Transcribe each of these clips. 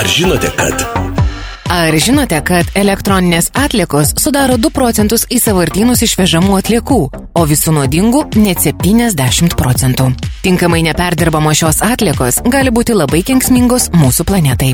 Ar žinote, kad Ar žinote, kad elektroninės atliekos sudaro 2 procentus į savartynus išvežamų atliekų, o visų nuodingų net 70 procentų? Tinkamai neperdirbamos šios atliekos gali būti labai kenksmingos mūsų planetai.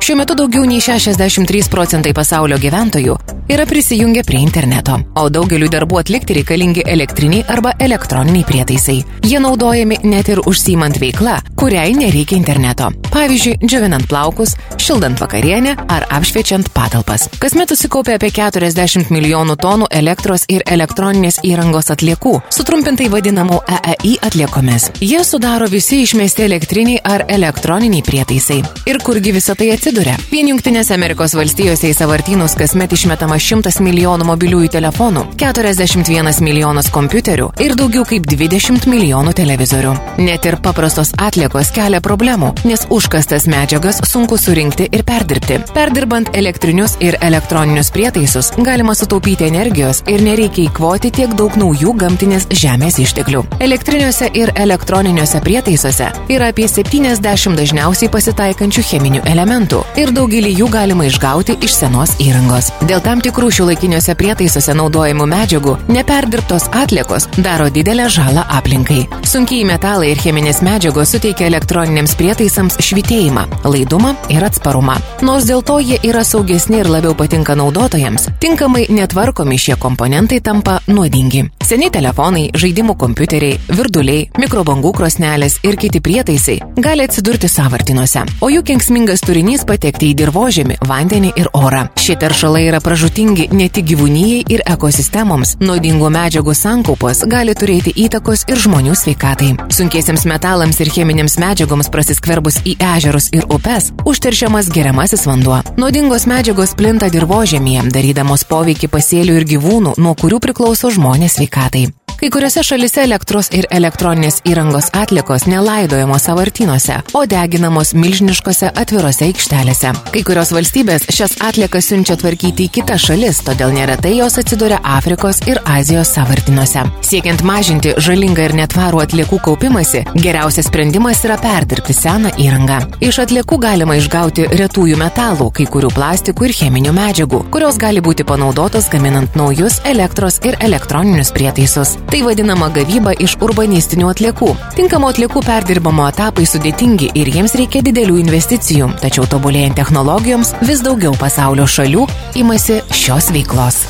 Šiuo metu daugiau nei 63 procentai pasaulio gyventojų yra prisijungę prie interneto, o daugeliu darbų atlikti reikalingi elektriniai arba elektroniniai prietaisai. Jie naudojami net ir užsimant veiklą, kuriai nereikia interneto. Pavyzdžiui, džiovinant plaukus, šildant vakarienę ar apšviečiant patalpas. Kasmet susikaupia apie 40 milijonų tonų elektros ir elektroninės įrangos atliekų, sutrumpintai vadinamų EEI atliekomis. Jie sudaro visi išmesti elektriniai ar elektroniniai prietaisai. Ir kurgi visą tai atsiduria? Vien Junktinėse Amerikos valstijose į savartynus kasmet išmetama 100 milijonų mobiliųjų telefonų, 41 milijonas kompiuterių ir daugiau kaip 20 milijonų televizorių. Net ir paprastos atliekos kelia problemų, nes užkastas medžiagas sunku surinkti ir perdirbti. Perdirbant elektrinius ir elektroninius prietaisus galima sutaupyti energijos ir nereikia įkvoti tiek daug naujų gamtinės žemės išteklių. Elektriniuose ir elektroniniuose prietaisuose yra apie 70 dažniausiai pasitaikančių cheminių elementų ir daugelį jų galima išgauti iš senos įrangos. Dėl tam tikrų šiuolaikiniuose prietaisuose naudojamų medžiagų neperdirbtos atliekos daro didelę žalą aplinkai. Sunkiai metalai ir cheminės medžiagos suteikia elektroniniams prietaisams švitėjimą, laidumą ir atsparumą. Nors dėl to jie yra saugesni ir labiau patinka naudotojams, tinkamai netvarkomi šie komponentai tampa nuodingi. Seniai telefonai, žaidimų kompiuteriai, virduliai, mikrobangų krosnelės ir kiti prietaisai gali atsidurti savartinuose, o jų kenksmingas turinys patekti į dirbožėmį, vandenį ir orą. Šie teršalai yra pražutingi ne tik gyvūnyjei ir ekosistemoms. Nuodingų medžiagų sankaupos gali turėti įtakos ir žmonių sveikatai. Sunkiesiems metalams ir cheminėms medžiagoms prasiskverbus į ežerus ir upes, užteršiamas geriamasis vanduo. Nuodingos medžiagos plinta dirbožėmėje, darydamos poveikį pasėlių ir gyvūnų, nuo kurių priklauso žmonės sveikatai. Kai kuriuose šalise elektros ir elektroninės įrangos atlikos nelaidojamos savartynuose, o deginamos milžiniškose atvirose aikštelėse. Kai kurios valstybės šias atliekas siunčia tvarkyti į kitas šalis, todėl neretai jos atsiduria Afrikos ir Azijos savartinuose. Siekiant mažinti žalingą ir netvarų atliekų kaupimąsi, geriausias sprendimas yra perdirbti seną įrangą. Iš atliekų galima išgauti retųjų metalų, kai kurių plastikų ir cheminių medžiagų, kurios gali būti panaudotos gaminant naujus elektros ir elektroninius prietaisus. Tai vadinama gavyba iš urbanistinių atliekų. Tinkamo atliekų perdirbamo etapai sudėtingi ir jiems reikia didelių investicijų, tačiau tobulėjant technologijoms vis daugiau pasaulio šalių imasi šios veiklos.